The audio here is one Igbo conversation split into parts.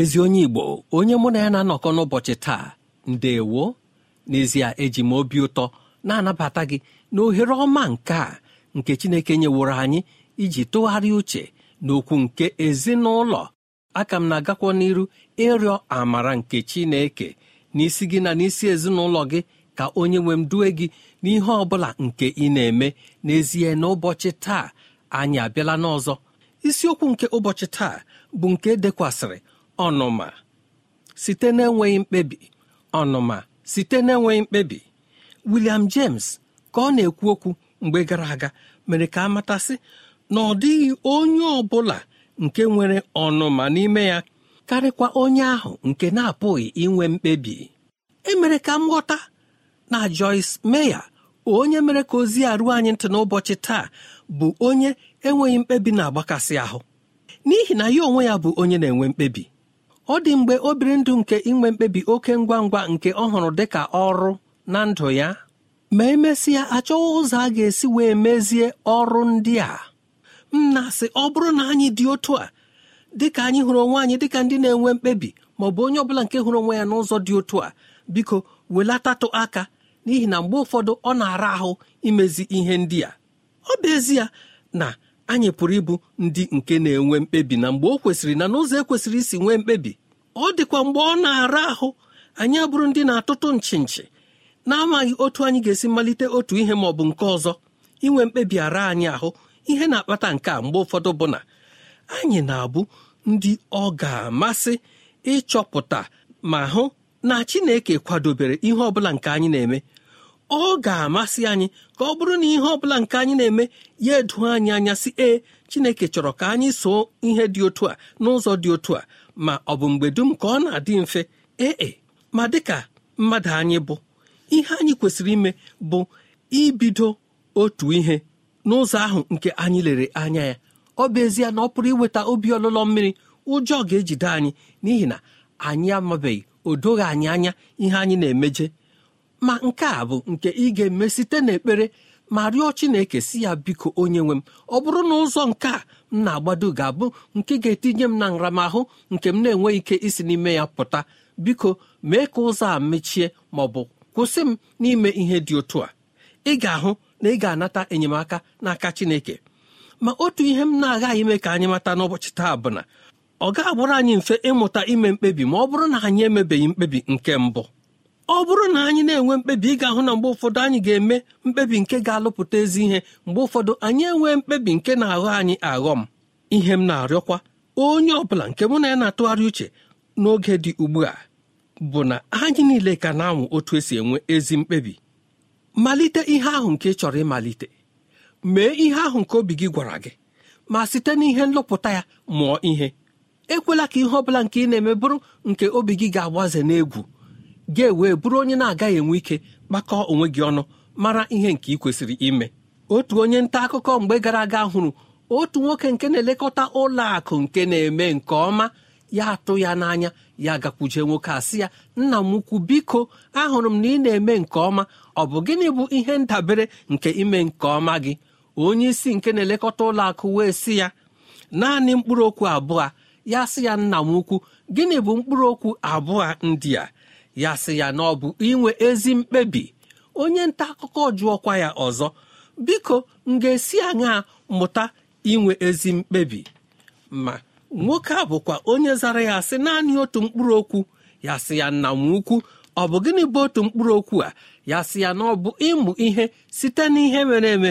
Ezi onye igbo onye mụ na ya na-anọkọ n'ụbọchị taa ndewo. N'ezie eji m obi ụtọ na-anabata gị na ohere ọma nke a nke chineke nyeworo anyị iji tụgharịa uche n'okwu nke ezinụlọ. Aka m na-agakwa n'iru ịrịọ amara nke chineke n'isi gị na n'isi ezinụlọ gị ka onye nwe m due gị n'ihe ọ bụla nke ị na-eme. N'ezie n'ụbọchị taa anyị abịala n'ọzọ. Isiokwu nke ụbọchị taa bụ nke dekwasịrị ọnụma site n'enweghị mkpebi ọnụma site n'enweghị mkpebi. William James ka ọ na-ekwu okwu mgbe gara aga mere ka amatasị na ọ dịghị onye ọ bụla nke nwere ọnụma n'ime ya karịkwa onye ahụ nke na-apụghị inwe mkpebi. Emere ka m ghọta na Joyce Meya onye mere ka ozi a ruo anyị ntị n'ụbọchị taa bụ onye enweghị mkpebi na-agbakasị ahụ. N'ihi na ya onwe ya bụ onye na-enwe mkpebi. Ọ dị mgbe o biri ndụ nke inwe mkpebi oke ngwa ngwa nke ọ hụrụ dị ka ọrụ na ndụ ya ma emesịa achọghị ụzọ a ga-esi wee mezie ọrụ ndị a. M na-asị ọ bụrụ na anyị dị otu a dịka anyị hụrụ onwe anyị dịka ndị na-enwe mkpebi ma ọ bụ onye ọbụla nke hụrụ onwe ya n'ụzọ dị otu a biko welatatụ aka n'ihi na mgbe ụfọdụ ọ na-ara ahụ imezi ihe ndị a. Ọ bụ ezie na anyị pụrụ ịbụ ndị nke na-enwe mkpebi na mgbe o kwesịrị na n'ụzọ ekwesịrị isi nwee mkpebi ọ dịkwa mgbe ọ na-ara ahụ anyị abụrụ ndị na-atụtụ nchi nchi na-amaghị otu anyị ga-esi malite otu ihe ma ọ bụ nke ọzọ. Inwe mkpebi ara anyị ahụ ihe na-akpata nke a mgbe ụfọdụ bụ na anyị na-abụ ndị ọ ga-amasị ịchọpụta ma hụ na Chineke kwadobere ihe ọ bụla nke anyị na-eme. Ọ ga-amasị anyị ka ọ bụrụ na ihe ọ bụla nke anyị na-eme ya edo anyị anya si ee Chineke chọrọ ka anyị soo ihe dị otu a n'ụzọ dị otu a. Ma ọ bụ mgbe dum ka ọ na-adị mfe? Ee e, ma dịka mmadụ anyị bụ ihe anyị kwesịrị ime bụ ibido otu ihe n'ụzọ ahụ nke anyị lere anya ya. Ọ bụ ezie na ọ pụrụ iweta obi ọlụlọ mmiri ụjọ ga-ejide anyị n'ihi na anyị amabeghị o doghị anyị anya ihe anyị na-emeje. Ma nke a bụ nke ị ga-eme site n'ekpere ma rịọ Chineke si ya biko onye nwe m ọ bụrụ na ụzọ nke a m na-agbado ga-abụ nke ga-etinye m na nramahụ nke m na-enweghị ike isi n'ime ya pụta. Biko mee ka ụzọ a mechie ma ọ bụ kwụsị m n'ime ihe dị otu a. Ị ga-ahụ na ị ga-anata enyemaka n'aka Chineke. Ma otu ihe m na-agaghị ime ka anyị mata n'ụbọchị taa bụ na ọ ga-agbụrụ anyị mfe ịmụta ime mkpebi ma ọ bụrụ na anyị emebeghị mkpebi nke mbụ. Ọ bụrụ na anyị na-enwe mkpebi ị ga-ahụ na mgbe ụfọdụ anyị ga-eme mkpebi nke ga-alụpụta ezi ihe mgbe ụfọdụ anyị enwee mkpebi nke na-aghọ anyị aghọm. Ihe m na-arịọkwa onye ọ bụla nke mụ na ya na-atụgharị uche n'oge dị ugbu a bụ na anyị niile ka na-anwụ otu esi enwe ezi mkpebi. Malite ihe ahụ nke ị chọrọ ịmalite. Mee ihe ahụ nke obi gị gwara gị ma site n'ihe nlụpụta ya mụọ ihe. Ekwela ka ihe ọ bụla nke ị na-eme bụrụ nke obi gị ga-agbaze n'egwu. Ga-ewe bụrụ onye na-agaghị enwe ike kpakọọ onwe gị ọnụ mara ihe nke ị kwesịrị ime. Otu onye nta akụkọ mgbe gara aga hụrụ otu nwoke nke na-elekọta ụlọ akụ nke na-eme nke ọma ya atụ ya n'anya ya gakwuje nwoke a sị ya nna m ukwu biko ahụrụ m na ị na-eme nke ọma. Ọ bụ gịnị bụ ihe ndabere nke ime nke ọma gị? Onye isi nke na-elekọta ụlọ akụ wee sị ya naanị mkpụrụ okwu abụọ ya sị ya nna m ukwu gịnị bụ mkpụrụ okwu abụọ ndị a? Ya sị ya na ọ bụ inwe ezi mkpebi. Onye nta akụkọ jụọkwa ya ọzọ biko m ga-esi aṅa mụta inwe ezi mkpebi? Ma nwoke a bụkwa onye zara ya sị naanị otu mkpụrụ okwu. Ya sị ya nna m ukwu ọ bụ gịnị bụ otu mkpụrụ okwu a? Ya sị ya na ọ bụ ịmụ ihe site n'ihe mere eme.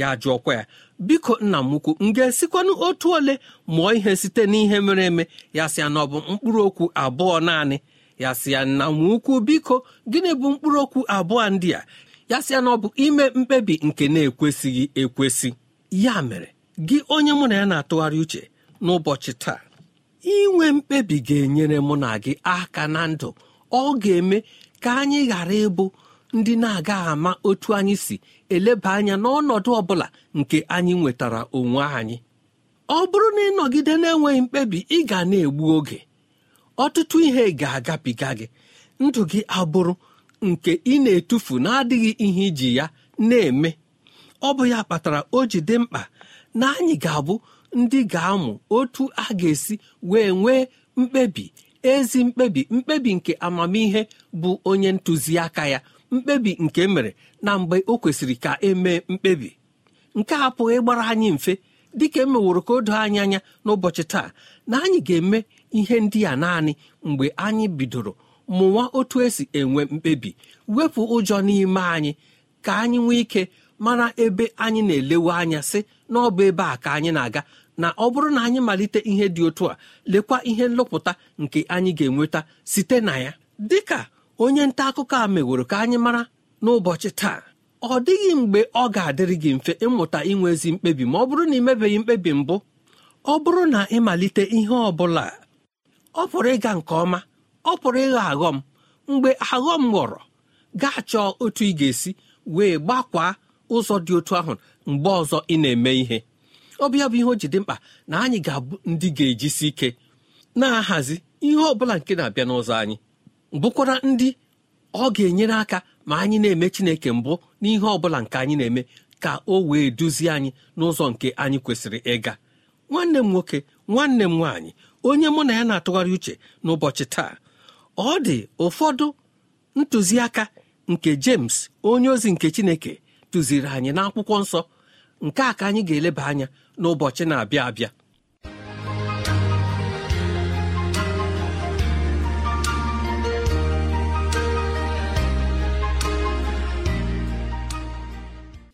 Ya jụọkwa ya biko nna m ukwu m ga-esikwanụ otu ole mụọ ihe site n'ihe mere eme? Ya sị ya na ọ bụ mkpụrụ okwu abụọ naanị. Ya sị ya nna m ukwu biko gịnị bụ mkpụrụ okwu abụọ ndị a? Ya sị ya na ọ bụ ime mkpebi nke na-ekwesịghị ekwesị. Ya mere gị onye mụ na ya na-atụgharị uche n'ụbọchị taa inwe mkpebi ga-enyere mụ na gị aka na ndụ. Ọ ga-eme ka anyị ghara ịbụ ndị na-agaghị ama otu anyị si eleba anya n'ọnọdụ ọ bụla nke anyị nwetara onwe anyị. Ọ bụrụ na ịnọgide na-enweghị mkpebi ị ga na-egbu oge. Ọtụtụ ihe ga-agabiga gị. Ndụ gị abụrụ nke ị na-etufu na-adịghị ihe iji ya na-eme. Ọ bụ ya kpatara o ji dị mkpa na anyị ga-abụ ndị ga-amụ otu a ga-esi wee nwee mkpebi ezi mkpebi mkpebi nke amamihe bụ onye ntụziaka ya mkpebi nke mere na mgbe o kwesịrị ka emee mkpebi. Nke a pụghị ịgbara anyị mfe dịka emeworo ka o doo anyị anya n'ụbọchị taa na anyị ga-eme ihe ndị a naanị mgbe anyị bidoro mụwa otu esi enwe mkpebi wepụ ụjọ n'ime anyị ka anyị nwee ike mara ebe anyị na-elewe anya sị na ebe a ka anyị na-aga. Na ọ bụrụ na anyị malite ihe dị otu a lekwa ihe nlụpụta nke anyị ga-enweta site na ya. Dịka onye nta akụkọ a meworo ka anyị mara n'ụbọchị taa ọ dịghị mgbe ọ ga-adịrị gị mfe ịmụta inwe ezi mkpebi. Ma ọ bụrụ na ị mebeghị mkpebi mbụ ọ bụrụ na ịmalite ihe ọ bụla ọ pụrụ ịga nke ọma ọ pụrụ ịghọ aghọm. Mgbe aghọm ghọrọ gaa chọọ otu ị ga-esi wee gbakwaa ụzọ dị otu ahụ mgbe ọzọ ị na-eme ihe. Ọbịa bụ ihe o ji mkpa na anyị ga-abụ ndị ga-ejisi ike na-ahazi ihe ọ bụla nke na-abịa n'ụzọ anyị. Bụkwara ndị ọ ga-enyere aka ma anyị na-eme Chineke mbụ n'ihe ọ bụla nke anyị na-eme ka o wee duzie anyị n'ụzọ nke anyị kwesịrị ịga. Nwanne m nwoke nwanne m nwaanyị onye mụ na ya na-atụgharị uche n'ụbọchị taa ọ dị ụfọdụ ntụziaka nke James onye ozi nke Chineke tụziri anyị n'akwụkwọ nsọ. Nke a ka anyị ga-eleba anya n'ụbọchị na-abịa abịa.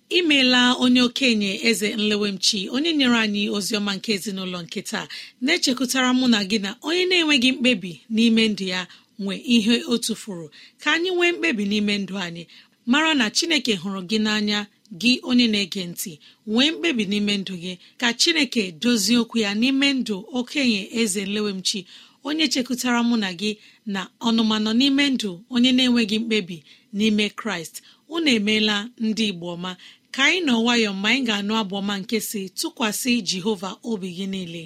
Imeela onye okenye eze nlewemchi onye nyere anyị ozi ọma nke ezinụlọ nke taa na-echekwutara mụ na gị na onye na-enweghị mkpebi n'ime ndụ ya nwee ihe o tufuru ka anyị nwee mkpebi n'ime ndụ anyị mara na chineke hụrụ gị n'anya gị onye na-ege ntị. Nwee mkpebi n'ime ndụ gị ka chineke dozie okwu ya n'ime ndụ okenye eze nlewemchi onye chekwutara mụ na gị na ọnụmanọ n'ime ndụ onye na-enweghị mkpebi n'ime kraịst. Unu emeela ndị igbo ọma ka anyị nọ nwayọọ mgbe anyị ga-anụ abụọma nke si tụkwasị jehova obi gị niile.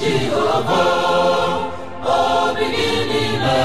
Jehova obi gị niile.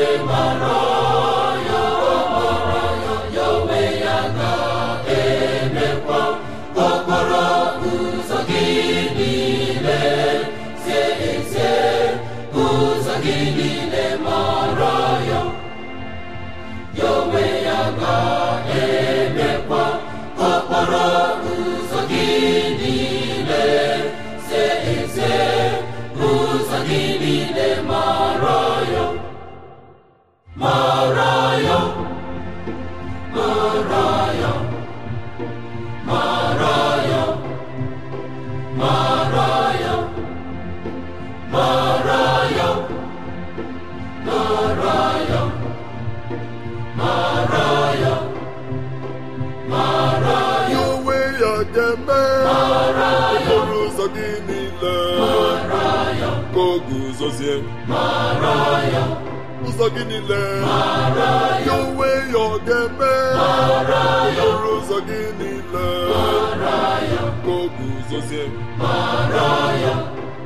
ụzọ gị niile ya onwe ya ọ ga-eme okporo ụzọ gị niile ka o guzozie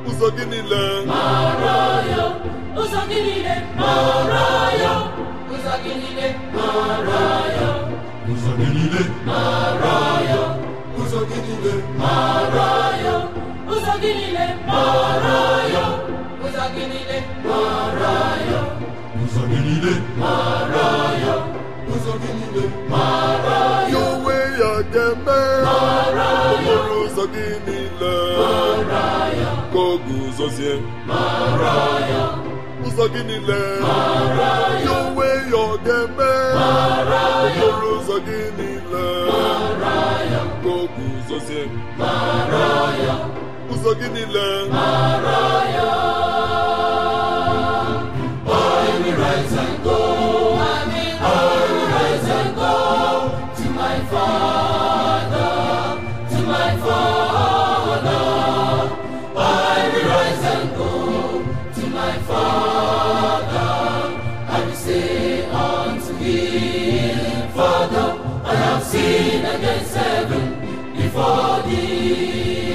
ụzọ gị niile ụzọ gị niile ụzọ gị niile ụzọ gị niile ụzọ gị niile ụzọ gị niile gị niile mara ya ụzọ gị niile mara ya ụzọ gị niile mara ya onwe ya ga-eme okporo ụzọ gị niile ka o guzozie ụzọ gị niile ya onwe ya ọ ga-eme okporo ụzọ gị niile ka o guzozie ụzọ gị niile to Maria.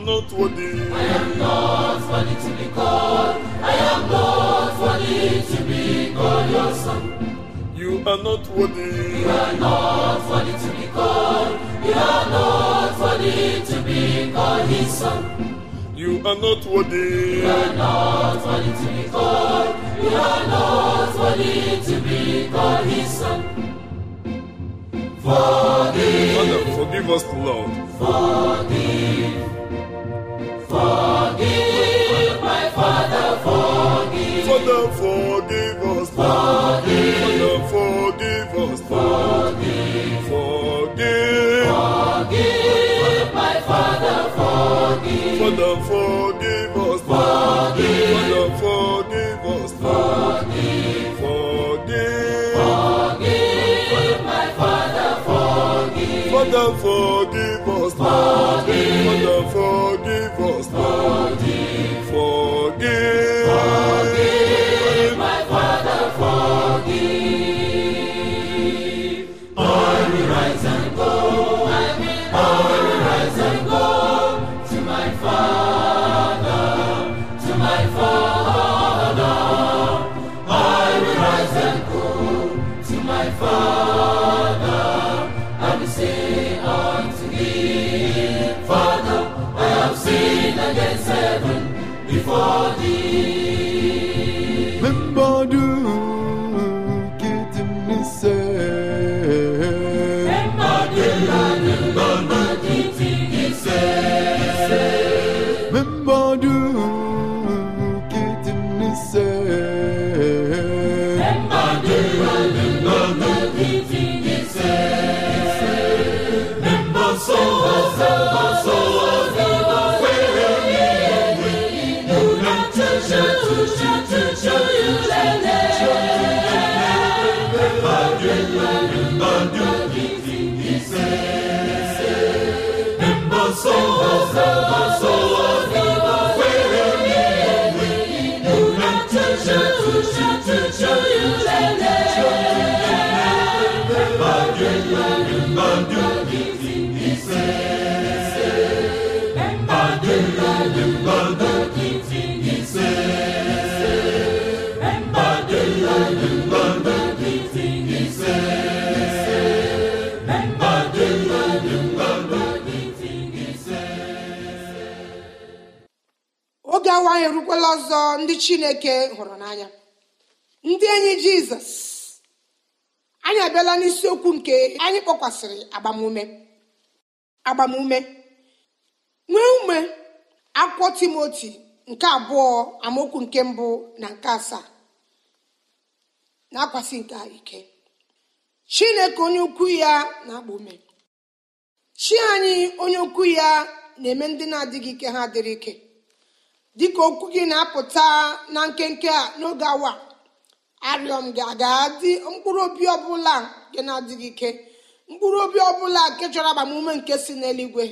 Am not worthy I am not worthy to be called. I am not worthy to be called your son. you are not worthy You are not worthy to be called. You are not worthy to be called his son. you are not worthy You are not worthy to be called. You are not worthy to be called his son. Forgive, Father forgive us Lord forgive, Father forgive us Father forgive us forgive forgive Forgive, my Father, forgive. Father forgive us Father forgive oge awa anyị erukwala ọzọ ndị chineke hụrụ n'anya. Ndị enyi jizọs anyị abịala n'isiokwu nke anyị kpọkwasịrị agbamume. Agbamume. Nwee ume akwụkwọ timoti nke abụọ amaokwu nke mbụ na nke asaa. Na-akwasị nke ike. Chineke onye ukwu ya na-agba ume. Chi anyị onye ukwu ya na-eme ndị na-adịghị ike ha dịrị ike. Dịka okwu gị na-apụta na nkenke a n'oge awa arịọ m gị aga-adị mkpụrụ obi ọbụla nke na-adịghị ike mkpụrụ obi ọbụla nke chọrọ agbamume nke si n'eluigwe.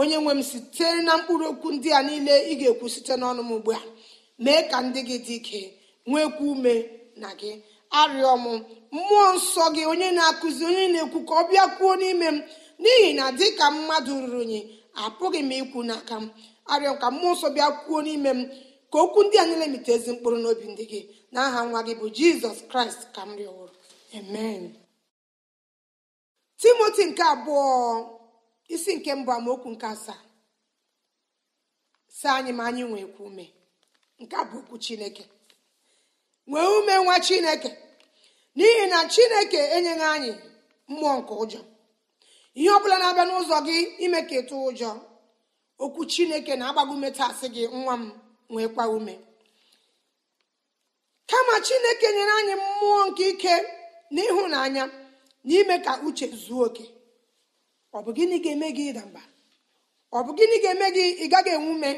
Onye nwe m sitere na mkpụrụ okwu ndị a niile ị ga-ekwu site n'ọnụ m ugbu a. Mee ka ndị gị dị ike nwekwa ume na gị. Arịọ m mmụọ nsọ gị onye na-akụzi onye na-ekwu ka ọ bịa kwuo n'ime m. N'ihi na dịka mmadụ ruru unyi apụghị m ikwu n'aka m. arịọ ka mmụọ nsọ bịa kwuo n'ime m ka okwu ndị a niile mite ezi mkpụrụ n'obi ndị gị. N'aha nwa gị bụ jizọs kraịst ka m rịọwụrụ amen. Timoti nke abụọ isi nke mbụ amaokwu nke asaa. Si anyị ma anyị nwekwa ume. Nke bụ okwu chineke. Nwee ume nwa chineke n'ihi na chineke enyeghị anyị mmụọ nke ụjọ. Ihe ọbụla na-abịa n'ụzọ gị ime ka ịtụ ụjọ. Okwu chineke na-agbago ume taa sị gị nwa m nwekwa ume. Kama chineke nyere anyị mmụọ nke ike na ịhụnanya na ime ka uche zuo oke. Ọ bụ gịnị ga-eme gị ịda mba? Ọ bụ gịnị ga-eme gị ị gaghị enwe ume?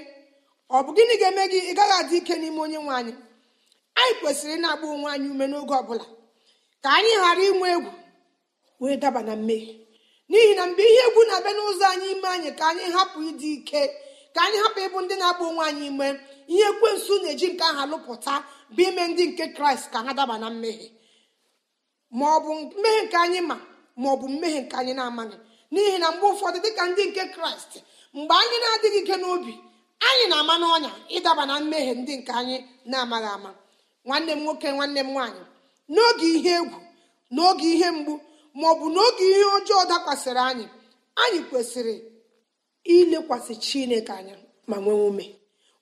Ọ bụ gịnị ga-eme gị ị gaghị adị ike n'ime onye nwe anyị? Anyị kwesịrị na-agba onwe anyị ume n'oge ọbụla. Ka anyị ghara inwe egwu wee daba na mmehie. N'ihi na mgbe ihe egwu na-abịa n'ụzọ anyị ime anyị ka anyị hapụ ịdị ike ka anyị hapụ ịbụ ndị na-agba onwe anyị ime ihe ekwensu na-eji nke aha lụpụta bụ ime ndị nke kraịst ka ha daba na mmehie. Ma ọ bụ mmehie nke anyị ma ma ọ bụ mmehie nke anyị na-amaghị. N'ihi na mgbe ụfọdụ dịka ndị nke kraịst mgbe anyị na-adịghị ike n'obi anyị na-ama n'ọnya ịdaba na mmehie ndị nke anyị na-amaghị ama. Nwanne m nwoke nwanne m nwaanyị n'oge ihe egwu n'oge ihe mgbu ma ọ bụ n'oge ihe ọjọọ dakwasịrị anyị anyị kwesịrị ilekwasị chineke anya ma nwee ume.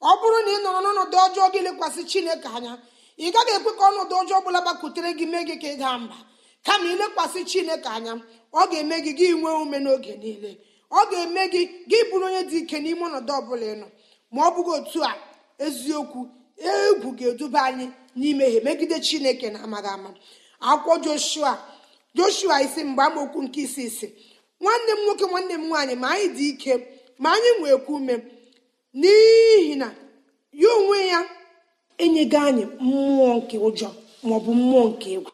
Ọ bụrụ na ị nọrọ n'ọnọdụ ọjọọ gị lekwasị chineke anya ị gaghị ekwe ka ọnọdụ ọjọọ ọbụla gbakwutere gị mee gị ka ị daa mba. Kama ilekwasị chineke anya ọ ga-eme gị gị nwee ume n'oge niile. Ọ ga-eme gị gị bụrụ onye dị ike n'ime ọnọdụ ọbụla ị nọ. Ma ọ bụghị otu a eziokwu egwu ga-eduba anyị n'imehie megide chineke na amaghị ama. Akwụkwọ joshua joshua isi mgbe amaokwu nke isi isi nwanne m nwoke nwanne m nwaanyị ma anyị dị ike ma anyị nwekwa ume. N'ihi na ya onwe ya enyego anyị mmụọ nke ụjọ maọbụ mmụọ nke egwu.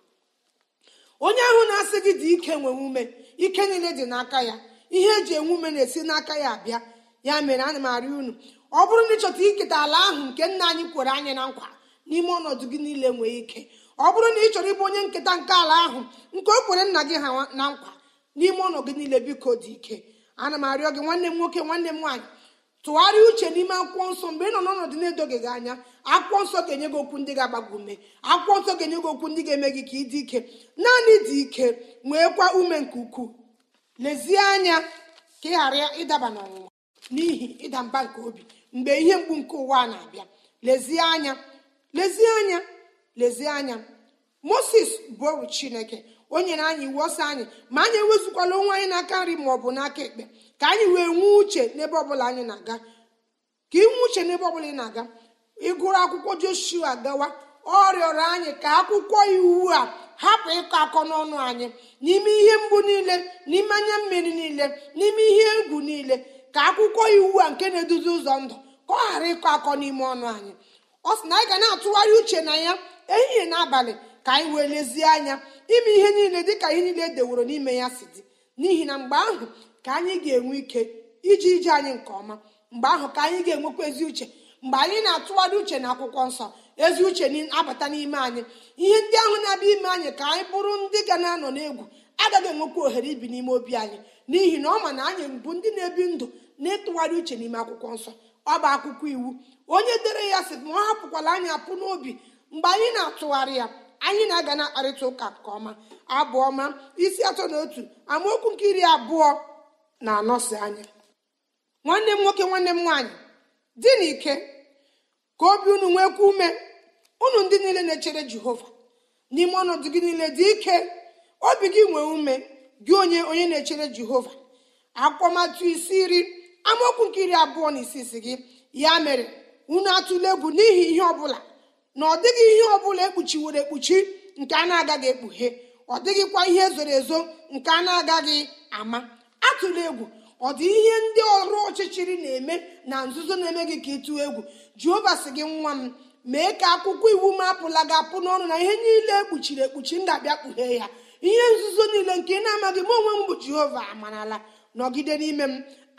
Onye ahụ na-asị gị dị ike nwee ume ike niile dị n'aka ya ihe eji enwe ume na-esi n'aka ya abịa. Ya mere ana m arịọ unu ọ bụrụ na ịchọta iketa ala ahụ nke nna anyị kwere anyị na nkwa n'ime ọnọdụ gị niile nwee ike. Ọ bụrụ na ị chọrọ ịbụ onye nketa nke ala ahụ nke o kwere nna gị ha na nkwa n'ime ọnọdụ niile biko dị ike. Ana m arịọ gị nwanne m nwoke nwanne m nwaanyị tụgharịa uche n'ime akwụkwọ nsọ. Mgbe ị nọ n'ọnọdụ na-edoghị gị anya akwụkwọ nsọ ga-enye gị okwu ndị ga-agbago ume. Akwụkwọ nsọ ga-enye gị okwu ndị ga-eme gị ka ị dị ike. Naanị dị ike nweekwa ume nke ukwuu. Lezie anya ka ị ghara ịdaba n'ọnwụnwa n'ihi ịda mba nke obi. Mgbe ihe mgbu nke ụwa na-abịa lezie anya lezie anya. Lezie anya. Moses bụ chineke. O nyere anyị iwu ọsọ anyị ma anyị ewezukwala onwe anyị n'aka nri ma ọ bụ n'aka ekpe. Ka anyị wee nwee uche n'ebe ọbụla anyị na-aga. Ka inwe uche n'ebe ọbụla ị na-aga. Ịgụrụ akwụkwọ joshua gawa ọ rịọrọ anyị ka akwụkwọ iwu a hapụ ịkọ akọ n'ọnụ anyị. N'ime ihe mgbu niile n'ime anya mmiri niile n'ime ihe egwu niile ka akwụkwọ iwu a nke na-eduzi ụzọ ndụ ka ọ ghara ịkọ akọ n'ime ọnụ anyị. Ọ sị na anyị ga na-atụgharị uche na ya. Ehihie na abalị ka anyị wee lezie anya ime ihe niile dị ka ihe niile edeworo n'ime ya si dị. N'ihi na mgbe ahụ ka anyị ga-enwe ike iji ije anyị nke ọma. Mgbe ahụ ka anyị ga-enwekwa ezi uche. Mgbe anyị na-atụgharị uche na akwụkwọ nsọ ezi uche abata n'ime anyị. Ihe ndị ahụ na-abịa ime anyị ka anyị bụrụ ndị ga na-anọ n'egwu agaghị enwekwa ohere ibi n'ime obi anyị. N'ihi na ọ ma na anyị bụ ndị na-ebi ndụ na-etụgharị uche n'ime akwụkwọ nsọ. Ọ bụ akwụkwọ iwu. Onye dere ya sị ma ọ hapụkwala anyị apụ n'obi mgbe anyị na-atụgharị ya anyị na-aga na-akparịta ụka nke ọma. Abụọ ma isi atọ na otu amaokwu nke iri abụọ na anọsi anya. Nwanne m nwoke nwanne m nwaanyị dị n'ike ka obi unu nwekwa ume. Unu ndị niile na-echere jehova n'ime ọnọdụ gị niile dị ike. Obi gị nwee ume gị onye onye na-echere jehova. Akpọmatụ isi iri amaokwu nke iri abụọ na isi isi gị ya mere unu atụla egwu n'ihi ihe ọbụla na ọ dịghị ihe ọbụla ekpuchiwere ekpuchi nke a na-agaghị ekpughe ọ dịghịkwa ihe zoro ezo nke a na-agaghị ama. Atụla egwu ọ dị ihe ndị ọrụ ọchịchịrị na-eme na nzuzo na-eme gị ka ịtụ egwu. Jehova sị gị nwa m mee ka akwụkwọ iwu m apụla gị apụ n'ọnụ na ihe niile ekpuchiri ekpuchi m ga-abịa kpughee ya. Ihe nzuzo niile nke ị na-amaghị m onwe m bụ jehova amarala. Nọgide n'ime m.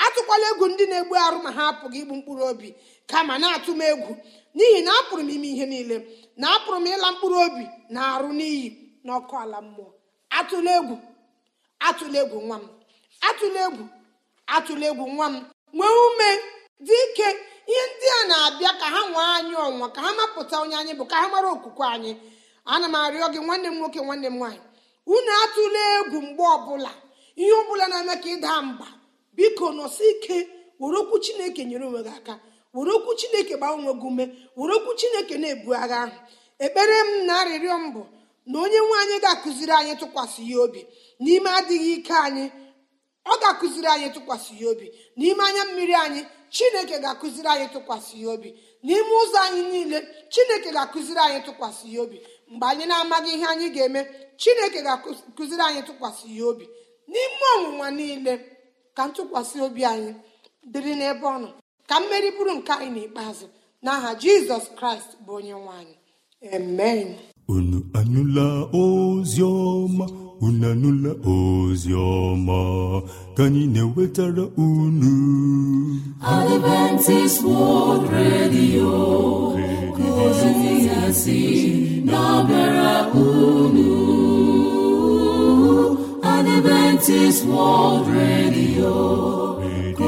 Atụkwala egwu ndị na-egbu arụ ma ha apụghị igbu mkpụrụ obi kama na-atụ m egwu. N'ihi na apụrụ m ime ihe niile na apụrụ m ịla mkpụrụ obi na arụ n'iyi n'ọkụ ala mmụọ. Atụla egwu atụla egwu nwa m atụla egwu atụla egwu nwa m. Nwee ume dị ike. Ihe ndị a na-abịa ka ha nwee anyị ọnwa ka ha mapụta onye anyị bụ ka ha mara okwukwe anyị. Ana m arịọ gị nwanne m nwoke nwanne m nwaanyị unu atụla egwu mgbe ọbụla. Ihe ọbụla na-eme ka ịda mba biko nọsi ike were okwu chineke nyere onwe gị aka. Were okwu chineke gbaa onwe gị ume. Were okwu chineke na-ebu agha. Ahụ ekpere m na arịrịọ m bụ na onye nwe anyị ga-akụziri anyị tụkwasị ya obi. N'ime adịghị ike anyị ọ ga-akụziri anyị tụkwasị ya obi. N'ime anya mmiri anyị chineke ga-akụziri anyị tụkwasị ya obi. N'ime ụzọ anyị niile chineke ga-akụziri anyị tụkwasị ya obi. Mgbe anyị na-amaghị ihe anyị ga-eme chineke ga-akụziri anyị tụkwasị ya obi. N'ime ọnwụnwa niile ka ntụkwasị obi anyị dịrị n'ebe ọ nọ. Ka mmeri bụrụ nke anyị n'ikpeazụ n'aha jizọs kraịst bụ onye nwe anyị. Amen. Unu anụla ozi ọma? Unu anụla ozi ọma? Ka anyị na-ewetara unu. Adventist World Radio ka ozi ya si na-abịara unu. Adventist World Radio.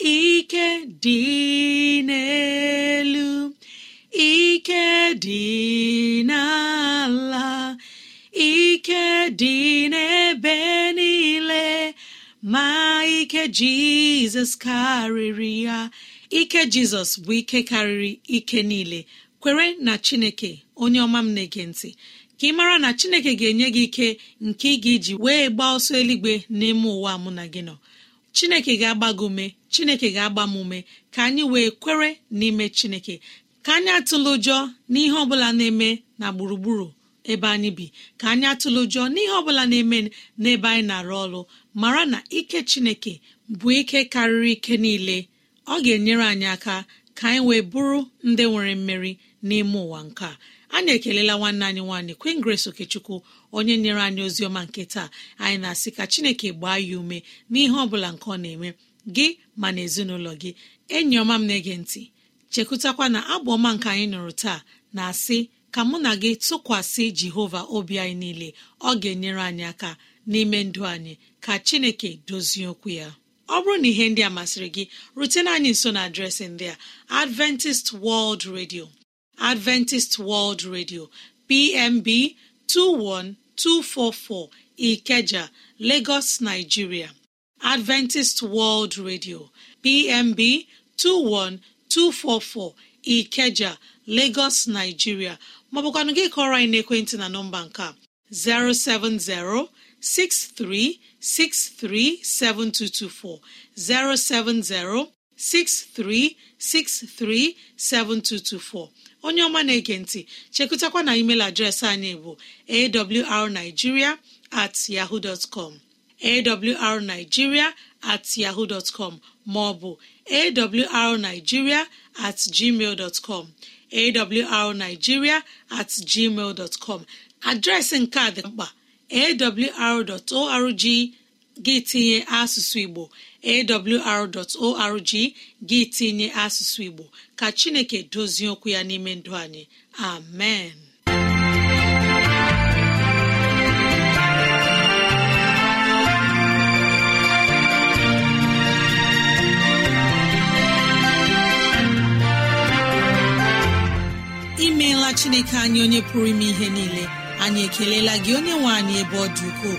ike dị n'elu ike dị n'ala ike dị n'ebe niile ma ike jizọs karịrị ya. Ike jizọs bụ ike karịrị ike niile. Kwere na chineke onye ọma m na-ege ntị ka ị mara na chineke ga-enye gị ike nke ị ga-eji wee gbaa ọsọ eluigwe n'ime ụwa mụ na gị nọ. Chineke ga-agba gị ume chineke ga-agba m ume ka anyị wee kwere n'ime chineke. Ka anyị atụla ụjọ n'ihe ọbụla na-eme na gburugburu ebe anyị bi. Ka anyị atụla ụjọ n'ihe ọbụla na-eme n'ebe anyị na-arụ ọrụ. Mara na ike chineke bụ ike karịrị ike niile. Ọ ga-enyere anyị aka ka anyị wee bụrụ ndị nwere mmeri n'ime ụwa nke a. anyị ekelela nwanne anyị nwaanyị Queen Grace Okechukwu onye nyere anyị ozi ọma nke taa. Anyị na-asị ka chineke gbaa ya ume n'ihe ọbụla nke ọ na-eme gị ma na ezinụlọ gị. Enyi ọma m na-ege ntị chekụtakwa na abụ ọma nke anyị nụrụ taa na-asị ka mụ na gị tụkwasị jehova obi anyị niile ọ ga-enyere anyị aka n'ime ndụ anyị. Ka chineke dozie okwu ya. Ọ bụrụ na ihe ndị a masịrị gị rutena anyị nso na adreesị ndị a adventist world radio. Adventist world radio pmb 21244 ikeja lagos nigeria. Adventist world radio pmb 21244 ikeja lagos nigeria. Maọbụkwanụ gị kọrọ anyị n'ekwentị na nọmba nke a 070 63637224 070 63637224 onye ọma na-ege ntị chekụtakwa na email adreesị anyị bụ awrnigeria at yahoo dot com. Awrnigeria at yahoo dot com maọbụ awrnigeria at gmail com. Awrnigeria at gmail com. Adreesị nke a dị mkpa awr.org gị tinye asụsụ igbo awr.org gị tinye asụsụ igbo ka chineke dozie okwu ya n'ime ndụ anyị. Amen. Imeela chineke anyị onye pụrụ ime ihe niile. Anyị ekelela gị onye nwe anyị ebe ọ dị ukwuu.